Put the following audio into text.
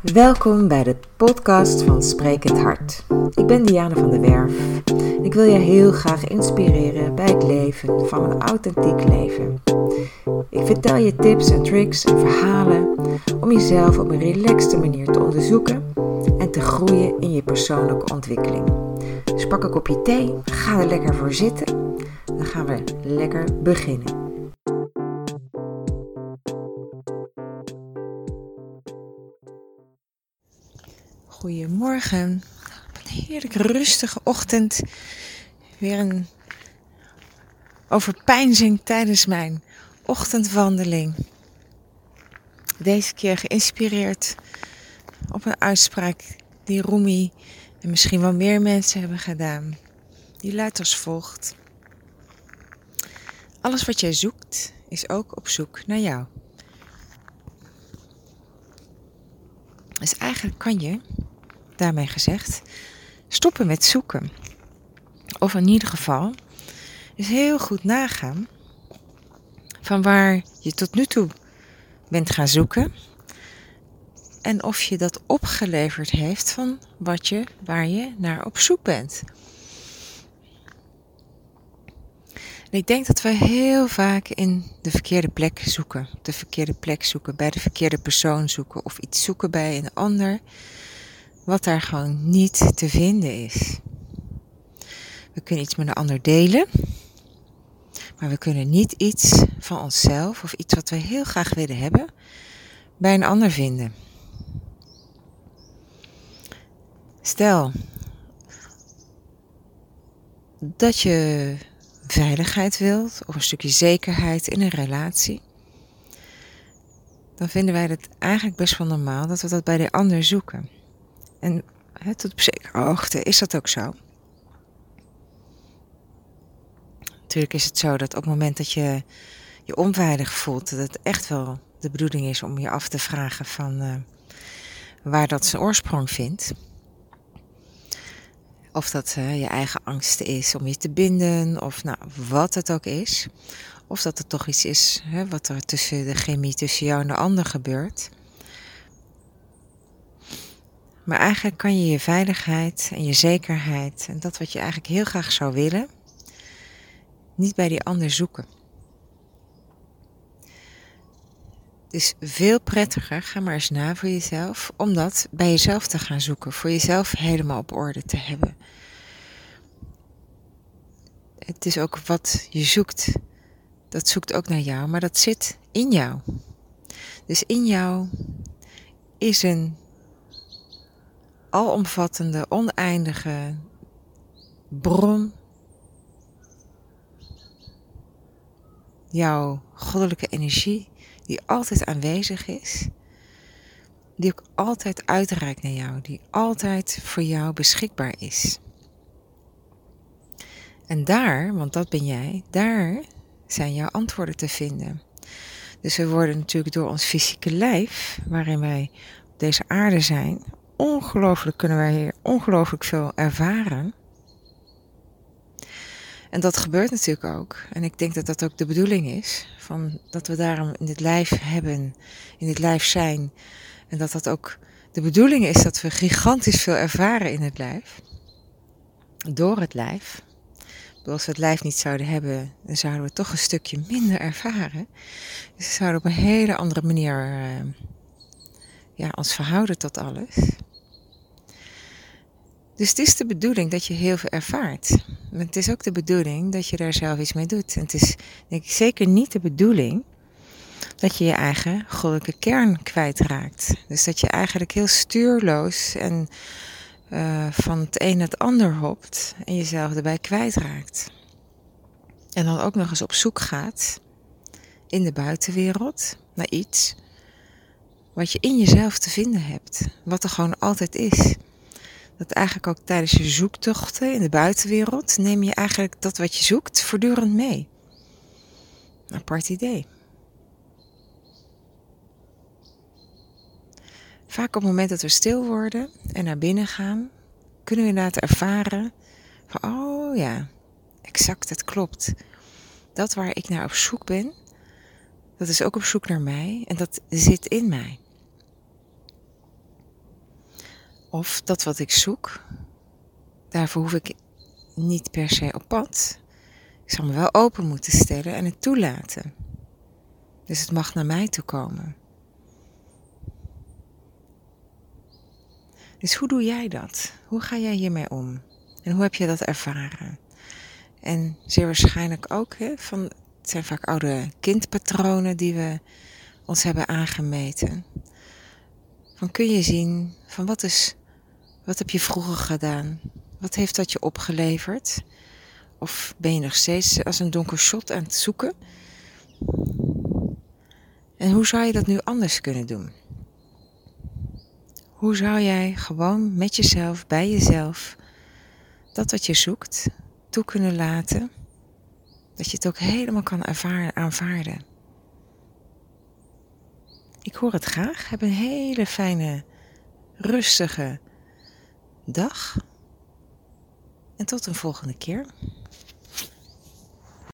Welkom bij de podcast van Sprekend Hart. Ik ben Diana van der Werf. Ik wil je heel graag inspireren bij het leven van een authentiek leven. Ik vertel je tips en tricks en verhalen om jezelf op een relaxte manier te onderzoeken en te groeien in je persoonlijke ontwikkeling. Dus pak een kopje thee, ga er lekker voor zitten. Dan gaan we lekker beginnen. Goedemorgen. Een heerlijk rustige ochtend. Weer een overpeinzing tijdens mijn ochtendwandeling. Deze keer geïnspireerd op een uitspraak die Rumi en misschien wel meer mensen hebben gedaan. Die luidt als volgt. Alles wat jij zoekt is ook op zoek naar jou. Dus eigenlijk kan je daarmee gezegd, stoppen met zoeken. Of in ieder geval is heel goed nagaan van waar je tot nu toe bent gaan zoeken. En of je dat opgeleverd heeft van wat je, waar je naar op zoek bent. Ik denk dat we heel vaak in de verkeerde plek zoeken. De verkeerde plek zoeken, bij de verkeerde persoon zoeken of iets zoeken bij een ander wat daar gewoon niet te vinden is. We kunnen iets met een ander delen, maar we kunnen niet iets van onszelf of iets wat we heel graag willen hebben bij een ander vinden. Stel dat je veiligheid wilt of een stukje zekerheid in een relatie. Dan vinden wij het eigenlijk best wel normaal dat we dat bij de ander zoeken. En tot op zekere hoogte is dat ook zo. Natuurlijk is het zo dat op het moment dat je je onveilig voelt, dat het echt wel de bedoeling is om je af te vragen van uh, waar dat zijn oorsprong vindt. Of dat uh, je eigen angst is om je te binden, of nou, wat het ook is. Of dat het toch iets is hè, wat er tussen de chemie tussen jou en de ander gebeurt. Maar eigenlijk kan je je veiligheid en je zekerheid en dat wat je eigenlijk heel graag zou willen, niet bij die ander zoeken. Het is veel prettiger, ga maar eens na voor jezelf, om dat bij jezelf te gaan zoeken, voor jezelf helemaal op orde te hebben. Het is ook wat je zoekt, dat zoekt ook naar jou, maar dat zit in jou. Dus in jou is een alomvattende, oneindige bron. Jouw goddelijke energie, die altijd aanwezig is, die ook altijd uitreikt naar jou, die altijd voor jou beschikbaar is. En daar, want dat ben jij, daar zijn jouw antwoorden te vinden. Dus we worden natuurlijk door ons fysieke lijf, waarin wij op deze aarde zijn, ongelooflijk kunnen wij hier ongelooflijk veel ervaren. En dat gebeurt natuurlijk ook. En ik denk dat dat ook de bedoeling is. Van dat we daarom in dit lijf hebben, in dit lijf zijn. En dat dat ook de bedoeling is dat we gigantisch veel ervaren in het lijf. Door het lijf. Als we het lijf niet zouden hebben, dan zouden we toch een stukje minder ervaren. Dus we zouden op een hele andere manier uh, ja, ons verhouden tot alles. Dus het is de bedoeling dat je heel veel ervaart. Maar het is ook de bedoeling dat je daar zelf iets mee doet. En het is zeker niet de bedoeling dat je je eigen goddelijke kern kwijtraakt. Dus dat je eigenlijk heel stuurloos en uh, van het een naar het ander hopt en jezelf erbij kwijtraakt. En dan ook nog eens op zoek gaat in de buitenwereld naar iets wat je in jezelf te vinden hebt. Wat er gewoon altijd is dat eigenlijk ook tijdens je zoektochten in de buitenwereld neem je eigenlijk dat wat je zoekt voortdurend mee. Apart idee. Vaak op het moment dat we stil worden en naar binnen gaan, kunnen we inderdaad ervaren van, oh ja, exact, het klopt. Dat waar ik naar op zoek ben, dat is ook op zoek naar mij en dat zit in mij. Of dat wat ik zoek, daarvoor hoef ik niet per se op pad. Ik zal me wel open moeten stellen en het toelaten. Dus het mag naar mij toe komen. Dus hoe doe jij dat? Hoe ga jij hiermee om? En hoe heb je dat ervaren? En zeer waarschijnlijk ook, hè, van, het zijn vaak oude kindpatronen die we ons hebben aangemeten. Van kun je zien van wat is, wat heb je vroeger gedaan? Wat heeft dat je opgeleverd? Of ben je nog steeds als een donker shot aan het zoeken? En hoe zou je dat nu anders kunnen doen? Hoe zou jij gewoon met jezelf, bij jezelf, dat wat je zoekt, toe kunnen laten? Dat je het ook helemaal kan ervaren, aanvaarden. Ik hoor het graag. Heb een hele fijne, rustige dag. En tot een volgende keer.